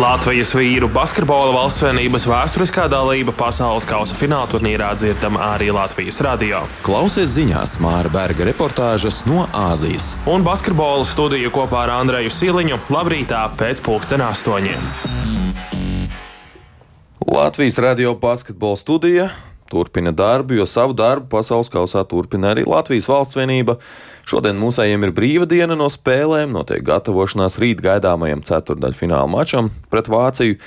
Latvijas vīru basketbola valstsvienības vēsturiskā dalība pasaules kausa fināla turnīrā dzirdama arī Latvijas radio. Klausies ziņās Māra Berga reportāžas no Āzijas. Un basketbola studiju kopā ar Andreju Siliņu labrītā pēc pulksten astoņiem. Latvijas radio basketbola studija turpina darbu, jo savu darbu pasaules kausā turpina arī Latvijas valsts vienība. Šodien mūsējiem ir brīva diena no spēlēm, notiek gatavošanās rīt gaidāmajam ceturdaļfināla mačam pret Vāciju.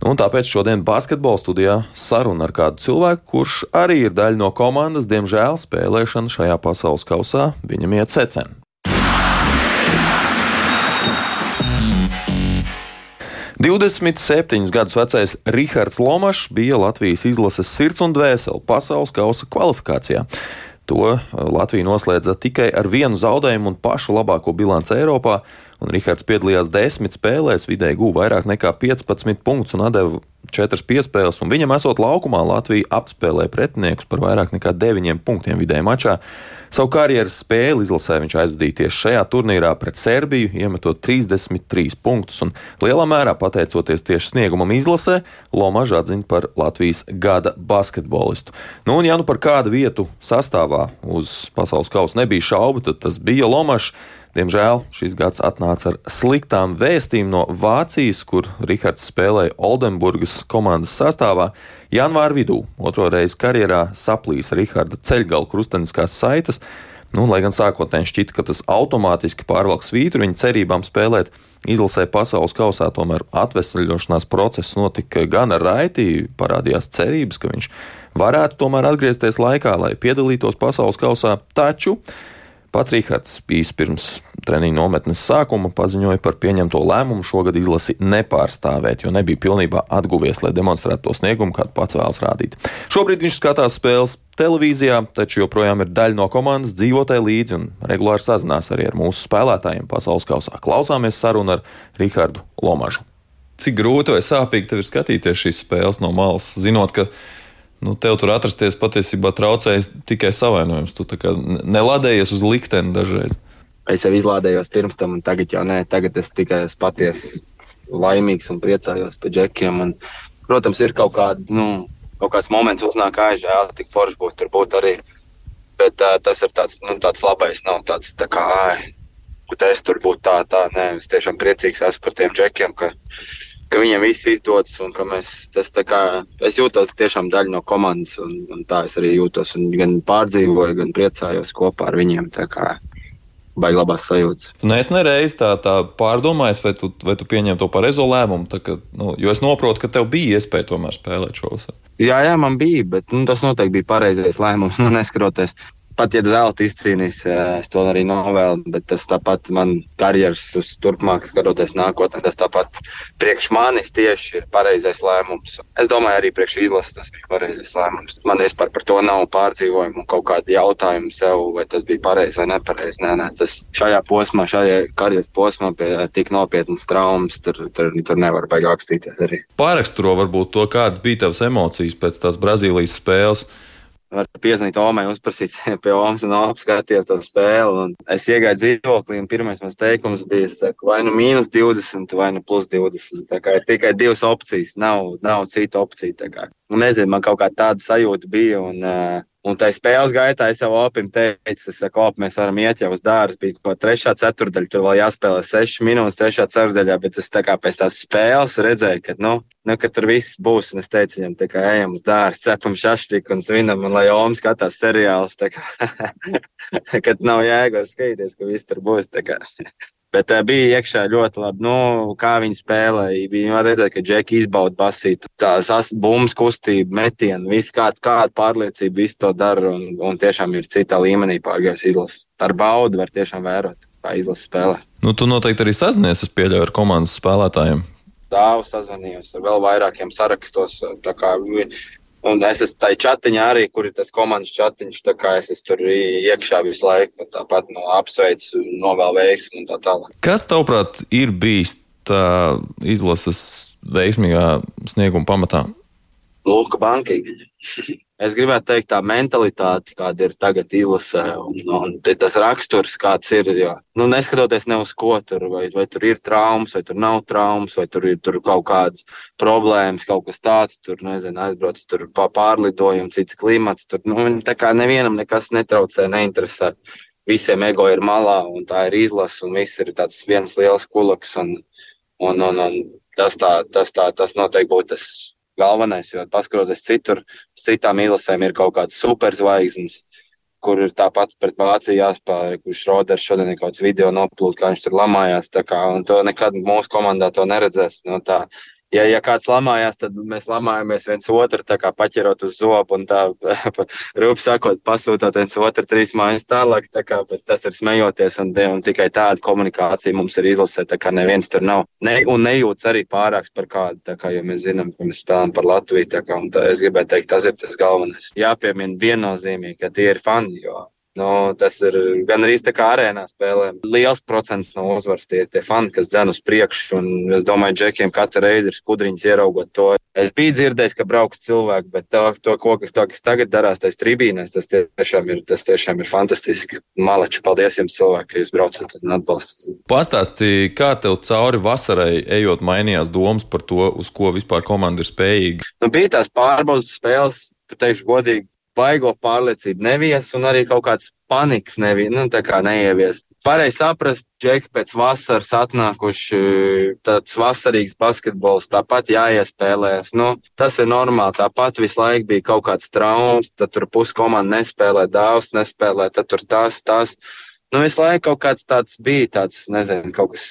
Nu, un tāpēc šodien basketbola studijā saruna ar kādu cilvēku, kurš arī ir daļa no komandas, diemžēl spēlēšana šajā pasaules kausā viņam iet secen. Divdesmit septiņus gadus vecais Rihards Lomašs bija Latvijas izlases sirds un dvēsele pasaules kausa kvalifikācijā. To uh, Latvija noslēdza tikai ar vienu zaudējumu un pašu labāko bilanci Eiropā, un Rihards piedalījās desmit spēlēs, vidēji guva vairāk nekā 15 punktus un deva četras piespēles, un viņam esot laukumā Latvija apspēlēja pretiniekus par vairāk nekā 9 punktiem vidēji mačā. Savu karjeras spēli izlasē viņš aizvadīja tieši šajā turnīrā pret Serbiju, iemetot 33 punktus, un lielā mērā pateicoties tieši sniegumam izlasē, Lomaža atzina par Latvijas gada basketbolistu. Nu, un ja nu par kādu vietu sastāvā uz pasaules kausa nebija šaubu, tad tas bija Lomašs. Diemžēl šis gads atnāca ar sliktām vēstīm no Vācijas, kur Rihards spēlēja Oldenburgas komandas sastāvā. Janvāra vidū otro reizi karjerā saplīs Riharda ceļgala krusteniskās saites. Nu, lai gan sākotnēji šķita, ka tas automātiski pārvalks svītru viņa cerībām spēlēt, izlasē pasaules kausā tomēr atvesļošanās process notika gan ar raiti, parādījās cerības, ka viņš varētu tomēr atgriezties laikā, lai piedalītos pasaules kausā, taču Pats Rīgards bijis pirms treniņa nometnes sākuma paziņoja par pieņemto lēmumu šogad izlasi nepārstāvēt, jo nebija pilnībā atguvies, lai demonstrētu to sniegumu, kādu pats vēlas rādīt. Šobrīd viņš skatās spēles televīzijā, taču joprojām ir daļa no komandas, dzīvotai līdzi un regulāri sazinās arī ar mūsu spēlētājiem pasaules kausā. Klausāmies sarunu ar Rīgardu Lomažu. Cik grūti vai sāpīgi tev ir skatīties šīs spēles no malas, zinot, ka nu, tev tur atrasties patiesībā traucējas tikai savainojums. Tu neladējies uz likteni dažreiz. Es jau izlādējos pirms tam, un tagad jau nē, tagad es tikai esmu patiesi laimīgs un priecājos par džekiem. Un, protams, ir kaut, kād, nu, kaut kāds moments, uznāk aizžēl, tik forši būtu tur būt arī. Bet uh, tas ir tāds, nu, tāds labais, nav tāds tā kā, ai, es tur būtu tā, tā. Nē, es tiešām priecīgs esmu par tiem džekiem, ka ka viņiem viss izdodas un ka mēs, tas tā kā, es jūtos tiešām daļa no komandas un, un tā es arī jūtos un gan pārdzīvoju, gan priecājos kopā ar viņiem. Tā kā baigi labās sajūtas. Tu neesi nereiz tā, tā pārdomājis, vai tu, vai tu pieņem to pareizo lēmumu, ka, nu, jo es saprotu, ka tev bija iespēja tomēr spēlēt šo vasarā. Jā, jā, man bija, bet nu, tas noteikti bija pareizais lēmums. Nu, neskatoties pat ja zelta izcīnīs, es to arī novēlu, bet tas tāpat man karjeras uz turpmāk, skatoties nākotnē, tas tāpat priekš manis tieši ir pareizais lēmums. Es domāju, arī priekš izlases tas bija pareizais lēmums. Man vispār par to nav pārdzīvojumu un kaut kādu jautājumu sev, vai tas bija pareizi vai nepareizi. Nē, nē, tas šajā posmā, šajā karjeras posmā pie tik nopietnas traumas, tur, tur, tur nevar baigāk akstīties arī. Pāraksturo varbūt to, kādas bija tavas emocijas pēc tās Brazīlijas spēles var piezvanīt Omai, uzprasīt pie Omas un apskatīties to spēli. Un es iegāju dzīvoklī, un pirmais mans teikums bija, saku, vai nu mīnus 20, vai nu plus 20. Tā kā ir tikai divas opcijas, nav, nav cita opcija. Nezinu, man kaut kā tāda sajūta bija. Un, uh, Un tā spēles gaitā es jau opim teicu, ka op, mēs varam iet jau uz dārza. Bija kaut kā trešā ceturdaļa, tur vēl jāspēlē sešas minūtes, trešā ceturdaļā, bet es tā kā pēc tās spēles redzēju, ka, nu, nu, ka tur viss būs. Un es teicu viņam, kā ejam uz dārza, cepam šaštiku un svinam, un lai Oms skatās seriāls, tā kā, kad nav jēga skatīties, ka viss tur būs. Bet uh, bija iekšā ļoti labi, nu, kā viņi spēlēja. Viņi var redzēt, ka džeki izbauda basīt. Tās bumbas kustība, metienu, visu kādu, kādu pārliecību, visu to dara. Un, un tiešām ir citā līmenī pārgājis izlases. Ar baudu var tiešām vērot, kā izlases spēlē. Nu, tu noteikti arī sazinies, es pieļauju, ar komandas spēlētājiem. Dāvu sazvanījos ar vēl vairākiem sarakstos. Un es esmu tajā chatiņā arī, kur ir tas komandas chatiņš. Tā kā es esmu tur iekšā visu laiku, tāpat no apsveicu, novēlu veiksmu un tā tālāk. Kas tavuprāt ir bijis tā izlases veiksmīgā snieguma pamatā? Lūk, bankīgi. es gribētu teikt, tā mentalitāte, kāda ir tagad izlasē, un, un tas raksturs, kāds ir. Jo, nu, neskatoties ne uz ko tur, vai, vai tur ir traumas, vai tur nav traumas, vai tur ir tur kaut kādas problēmas, kaut kas tāds, tur nezinu, aizbrauc tur pārlidojumi, cits klimats. Tur, nu, tā kā nevienam nekas netraucē, neinteresē. Visiem ego ir malā, un tā ir izlase, un viss ir tāds viens liels kulaks. Un, un, un, un tas, tā, tas, tā, tas noteikti būtu tas galvenais. Jo paskatoties citur, citām izlasēm ir kaut kādas superzvaigznes, kur ir tāpat pret Vāciju jāspēlē, kurš Roders šodien ir kaut kāds video noplūds, kā viņš tur lamājās. Kā, to nekad mūsu komandā to neredzēs. No tā, ja, ja kāds lamājās, tad mēs lamājamies viens otru, tā kā paķerot uz zobu un tā, rūpīgi sakot, pasūtot viens otru trīs mājas tālāk. Tā kā, tas ir smejoties, un, un tikai tāda komunikācija mums ir izlasē, tā kā neviens tur nav. Ne, un nejūtas arī pārāks par kādu, tā kā, jo mēs zinām, ka mēs spēlējam par Latviju. Tā kā, tā, es gribēju teikt, tas ir tas galvenais. Jāpiemina viennozīmīgi, ka tie ir fani. Jo Nu, tas ir gan arī tā kā arēnā spēlē. Liels procents no uzvaras tie, tie fani, kas dzen uz priekšu. Es domāju, džekiem katru reizi ir skudriņas ieraugot to. Es biju dzirdējis, ka brauks cilvēki, bet to, to ko, kas, to, kas tagad darās tajā tribīnēs, tas tiešām ir, tas tiešām ir fantastiski. Malači, paldies jums, cilvēki, ka jūs braucat un atbalstat. Pastāstīji, kā tev cauri vasarai ejot mainījās domas par to, uz ko vispār komanda ir spējīga? Nu, bija tās pārbaudas spēles, teikšu godīgi, baigo pārliecību nevies un arī kaut kāds panikas nevi, nu, neievies. Varēja saprast, džeki pēc vasaras atnākuši tāds vasarīgs basketbols, tāpat jāiespēlējas. Nu, tas ir normāli, tāpat visu laiku bija kaut kāds traumas, tad tur puskomanda nespēlē, dāvs nespēlē, tad tur tas, tas. Nu, visu laiku kaut kāds tāds bija, tāds, nezinu, kaut kas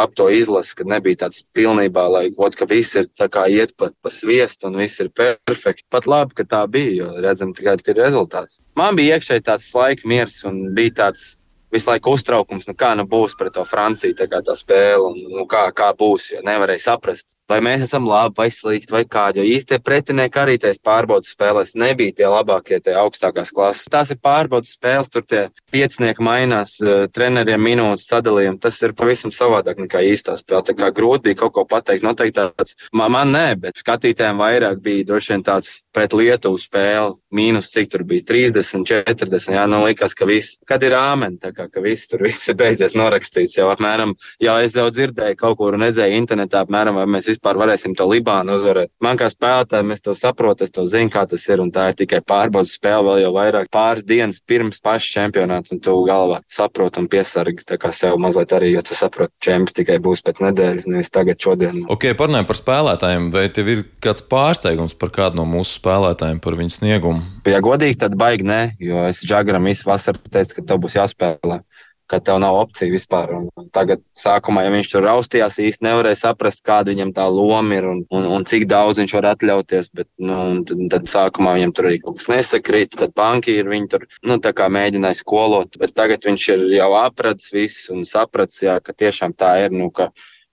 ap to izlasi, ka nebija tāds pilnībā, lai ot, ka viss ir tā kā iet pat pa sviestu un viss ir perfekti. Pat labi, ka tā bija, jo redzam tikai ir rezultāts. Man bija iekšēji tāds laika miers un bija tāds visu laiku uztraukums, nu kā nu būs pret to Franciju, tā kā tā spēle, un nu kā, kā būs, jo nevarēja saprast, vai mēs esam labi vai slikti vai kādi. Jo īstie pretinieki arī tajās pārbaudas spēlēs nebija tie labākie, tie augstākās klases. Tās ir pārbaudas spēles, tur tie piecinieki mainās, uh, treneriem minūtes sadalījumi. Tas ir pavisam savādāk nekā īstā spēle. Tā kā grūti bija kaut ko pateikt. Noteikti tāds, man, man nē, bet skatītājiem vairāk bija droši vien tāds pret Lietuvu spēle. Mīnus cik tur bija 30, 40. Jā, nu likās, ka viss, kad ir āmen, tā kā ka viss tur viss ir beidzies norakstīts. Jau apmēram, jau es jau dzirdēju kaut kur un redzēju internetā, apmēram, vai mēs vispār varēsim to Libānu uzvarēt. Man kā spēlētājiem, es to saprotu, es to zinu, kā tas ir, un tā ir tikai pārbaudas spēle vēl jau vairāk pāris dienas pirms paša čempionāta, un tu galvā saproti un piesargi tā kā sev mazliet arī, jo tu saproti, čempions tikai būs pēc nedēļas, nevis tagad šodien. Ok, parunājot par spēlētājiem, vai tev ir kāds pārsteigums par kādu no mūsu spēlētājiem, par viņu sniegumu? Ja godīgi, tad baigi nē, jo es Džagaram visu vasaru teicu, ka tev būs jāspēlē ka tev nav opcija vispār. Un tagad, sākumā, ja viņš tur raustījās, īsti nevarēja saprast, kāda viņam tā loma ir un, un, un cik daudz viņš var atļauties. Bet, nu, tad, tad sākumā viņam tur arī kaut kas nesakrīt, tad banki ir viņu tur nu, mēģināja skolot. Bet tagad viņš ir jau apradzis visu un sapratis, jā, ka tiešām tā ir. Nu, ka,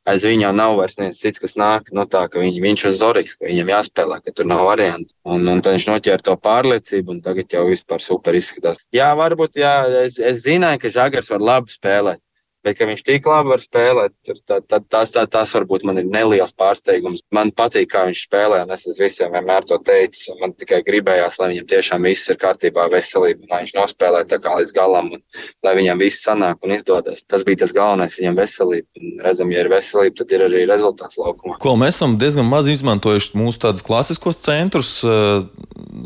aiz viņa nav vairs neviens cits, kas nāk no tā, ka viņ, viņš ir Zorigs, ka viņam jāspēlē, ka tur nav variantu. Un, un tad viņš noķēra to pārliecību, un tagad jau vispār super izskatās. Jā, varbūt, jā, es, es zināju, ka Žagars var labi spēlēt. Bet, ka viņš tik labi var spēlēt, tad, tad tas, tas varbūt man ir neliels pārsteigums. Man patīk, kā viņš spēlē, un es visiem vienmēr to teicu. Man tikai gribējās, lai viņam tiešām viss ir kārtībā, veselība, lai viņš nospēlē tā kā līdz galam, un lai viņam viss sanāk un izdodas. Tas bija tas galvenais, viņam veselība. Un redzam, ja ir veselība, tad ir arī rezultāts laukumā. Ko mēs esam diezgan maz izmantojuši mūsu tādus klasiskos centrus eh,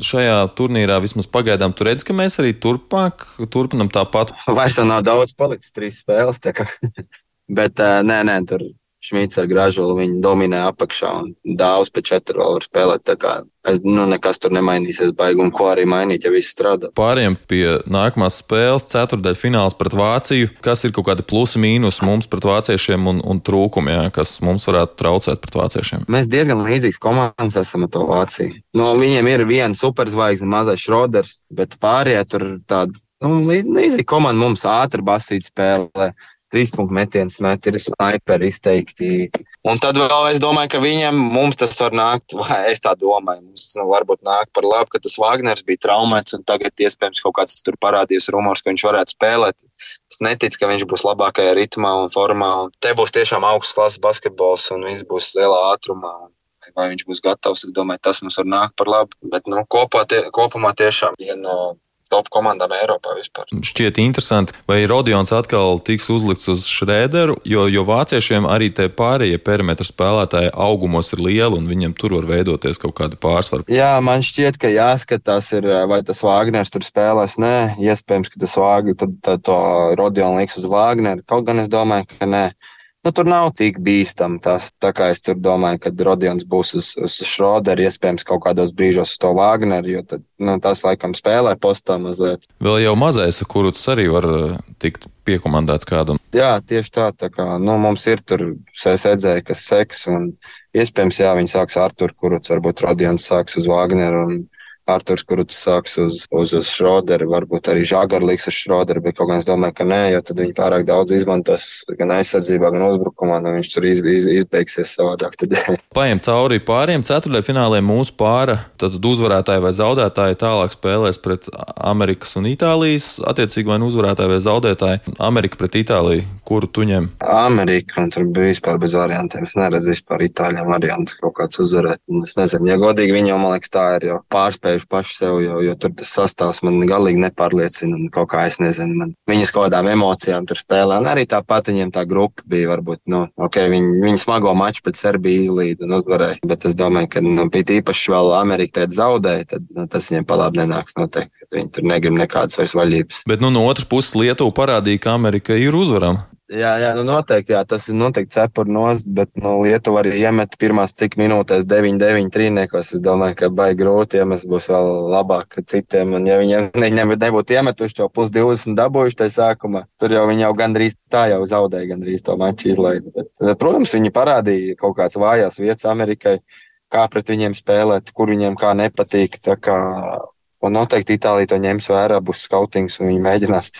šajā turnīrā. Vismaz pagaidām tur redz, ka mēs arī turpmāk turpinam tāpat. Vairs nav daudz palicis trīs spēles. Bet nē, nē, tur Šmīts ar gražulu viņi dominē apakšā un dāvs pēc četru vēl var spēlēt. Es, nu, nekas tur nemainīsies, baigi, un ko arī mainīt, ja viss strādā. Pāriem pie nākamās spēles, ceturtdaļa fināls pret Vāciju. Kas ir kaut kādi plusi, mīnus mums pret vāciešiem un, un trūkumi, jā, kas mums varētu traucēt pret vāciešiem? Mēs diezgan līdzīgs komandas esam ar to Vāciju. No viņiem ir viena superzvaigzne, mazais Šroders, bet pārējie tur tādi Nu, līdzīgi komanda mums ātri basīt spēlē. Trīs punktu metiens met, ir sniperi izteikti. Un tad vēl es domāju, ka viņiem mums tas var nākt, vai es tā domāju, mums nu, varbūt nāk par labu, ka tas Wagners bija traumēts un tagad iespējams kaut kāds tur parādījis rumors, ka viņš varētu spēlēt. Es neticu, ka viņš būs labākajā ritmā un formā. Un te būs tiešām augsts klases basketbols un viss būs lielā ātrumā. vai viņš būs gatavs. Es domāju, tas mums var nākt par labu. Bet nu, kopā, tie, kopumā tiešām viena no top komandām Eiropā vispār. Šķiet interesanti, vai Rodions atkal tiks uzlikts uz Šrēderu, jo, jo vāciešiem arī tie pārējie perimetra spēlētāji augumos ir lieli un viņiem tur var veidoties kaut kāda pārsvara. Jā, man šķiet, ka jāskatās, ir, vai tas Vāgners tur spēlēs. Nē, iespējams, ka tas Vāgners, tad, tad to Rodionu liks uz Vāgneru. Kaut gan es domāju, ka nē. Nu, tur nav tik bīstami tas. Tā kā es domāju, ka Rodions būs uz, uz Šroderu, iespējams, kaut kādos brīžos uz to Wagneru, jo tad, nu, tas laikam spēlē postā mazliet. Vēl jau mazais, kurus arī var eh, tikt piekomandēts kādam. Jā, tieši tā. tā kā, nu, mums ir tur sēdzēji, kas seks, un iespējams, jā, viņi sāks ar Arturu, kurus varbūt Rodions sāks uz Wagneru. Un, Arthurs Kruts sāks uz, uz, uz Šroderu, varbūt arī Žagars liks uz Šroderu, bet kaut kā es domāju, ka nē, jo tad viņi pārāk daudz izmantos gan aizsardzībā, gan uzbrukumā, un nu viņš tur iz, iz, izbeigsies savādāk. Paiem cauri pāriem ceturtajai finālē mūsu pāra, tad uzvarētāji vai zaudētāji tālāk spēlēs pret Amerikas un Itālijas, attiecīgi vai nu uzvarētāji vai zaudētāji. Amerika pret Itāliju, kuru tu ņem? Amerika, un tur bija vispār bez variantiem. Es neredzu vispār Itāļiem variantus kaut kāds uzvarēt. Es nezinu, ja godīgi viņam, man liekas, tā ir jau pārspēja pateikšu paši sev, jo, jo tur tas sastāvs man galīgi nepārliecina. Kaut kā es nezinu, man viņas kaut kādām emocijām tur spēlē. Un arī tāpat viņiem tā grupa bija, varbūt, nu, ok, viņi, viņi smago maču pret Serbiju izlīd un uzvarēja. Bet es domāju, ka, nu, bija īpaši vēl Amerika tēt zaudēja, tad nu, tas viņiem palāb nenāks noteikti. Viņi tur negrib nekādas vairs vaļības. Bet, nu, no otras puses Lietuva parādīja, ka Amerika ir uzvarama. Jā, jā nu noteikti, jā, tas ir noteikti cepuri nost, bet nu, Lietuva arī iemet pirmās cik minūtēs 9, 9 trīniekos. Es domāju, ka baigi grūti, ja mēs būs vēl labāk citiem. Un ja viņi ne, nebūtu iemetuši to plus 20 dabūjuši tajā sākumā, tur jau viņi jau gandrīz tā jau zaudēja, gandrīz to maču izlaida. Bet, protams, viņi parādīja kaut kādas vājās vietas Amerikai, kā pret viņiem spēlēt, kur viņiem kā nepatīk. Kā, un noteikti Itālija to ņems vērā, būs skautings un viņi mēģinās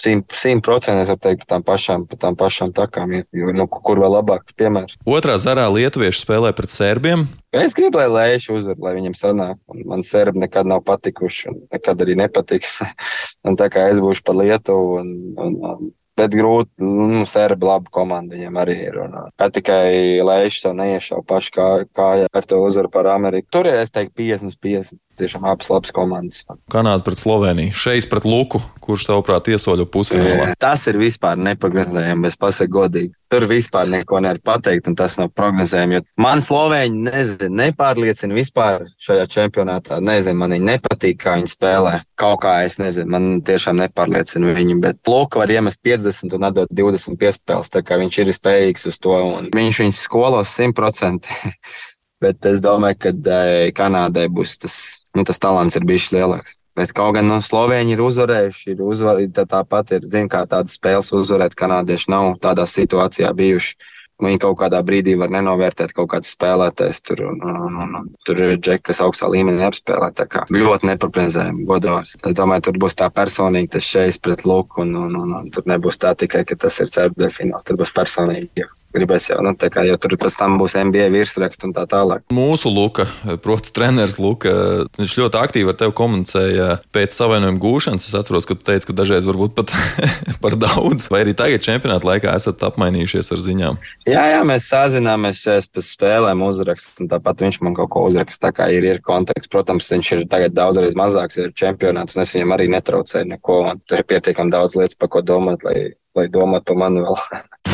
simt procenti, es varu teikt, par tām pašām, par tām pašām takām, jo, nu, kur vēl labāk piemērs. Otrā zarā lietuvieši spēlē pret serbiem. Es gribu, lai Lēša uzvar, lai viņam sanāk. Man serbi nekad nav patikuši, un nekad arī nepatiks. un tā kā es būšu par Lietuvu, un, un, un Bet grūti, nu, serbi laba komanda viņiem arī ir. Un, kā tikai Lēšs to neiešauja pašu kā, kājā ar to uzvaru par Ameriku. Tur ir, es teiktu, 50 uz 50 tiešām abas labas komandas. Kanāda pret Sloveniju, šeit pret Luku, kurš tavuprāt iesoļo pusfinālā. Tas ir vispār neprognozējami, es pasaku godīgi. Tur vispār neko nevar pateikt, un tas nav prognozējami. Man Slovēņi nezinu, nepārliecina vispār šajā čempionātā. Nezinu, man viņi nepatīk, kā viņi spēlē. Kaut kā es nezinu, man tiešām nepārliecina viņi, bet Luka var iemest 50 un atdot 20 piespēles, tā kā viņš ir spējīgs uz to, un viņš viņus skolos 100%. Bet es domāju, ka eh, Kanādai būs tas, nu, tas talants ir bijis lielāks. Bet kaut gan no nu, Slovēņi ir uzvarējuši, ir uzvarējuši, tā tāpat ir, zina, kā tādas spēles uzvarēt, kanādieši nav tādā situācijā bijuši. Viņi kaut kādā brīdī var nenovērtēt kaut kādas spēlētājas. Tur, un, un, un, un, tur ir džeki, kas augstā līmenī apspēlē. Tā kā ļoti neprognozējami godārs. Es domāju, tur būs tā personīgi tas šeit pret Luku, un, un, un, un tur nebūs tā tikai, ka tas ir ceturtajā fināls. Tur būs personīgi gribēs jau, nu, kā, jau tur pēc tam būs NBA virsraksts un tā tālāk. Mūsu Luka, proti, treneris Luka, viņš ļoti aktīvi ar tevi komunicēja pēc savainojuma gūšanas. Es atceros, ka tu teici, ka dažreiz varbūt pat par daudz, vai arī tagad čempionāta laikā esat apmainījušies ar ziņām. Jā, jā mēs sazināmies pēc spēlēm, uzraksts, un tāpat viņš man kaut ko uzraksta. Tā kā ir, ir konteksts, protams, viņš ir tagad daudzreiz mazāks, ir čempionāts, un es viņam arī netraucēju neko. Tur ir pietiekami daudz lietas, par ko domāt, lai, lai domātu par mani vēl.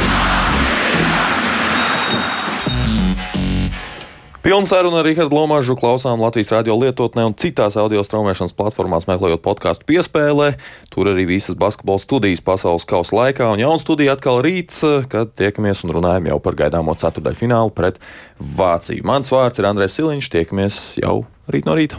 Pilns saruna ar Rīgardu Lomažu klausām Latvijas radio lietotnē un citās audio straumēšanas platformās, meklējot podkāstu piespēlē. Tur arī visas basketbola studijas pasaules kausa laikā. Un jauna studija atkal rīts, kad tiekamies un runājam jau par gaidāmo ceturdaļu finālu pret Vāciju. Mans vārds ir Andrēs Siliņš. Tiekamies jau rīt no rīta.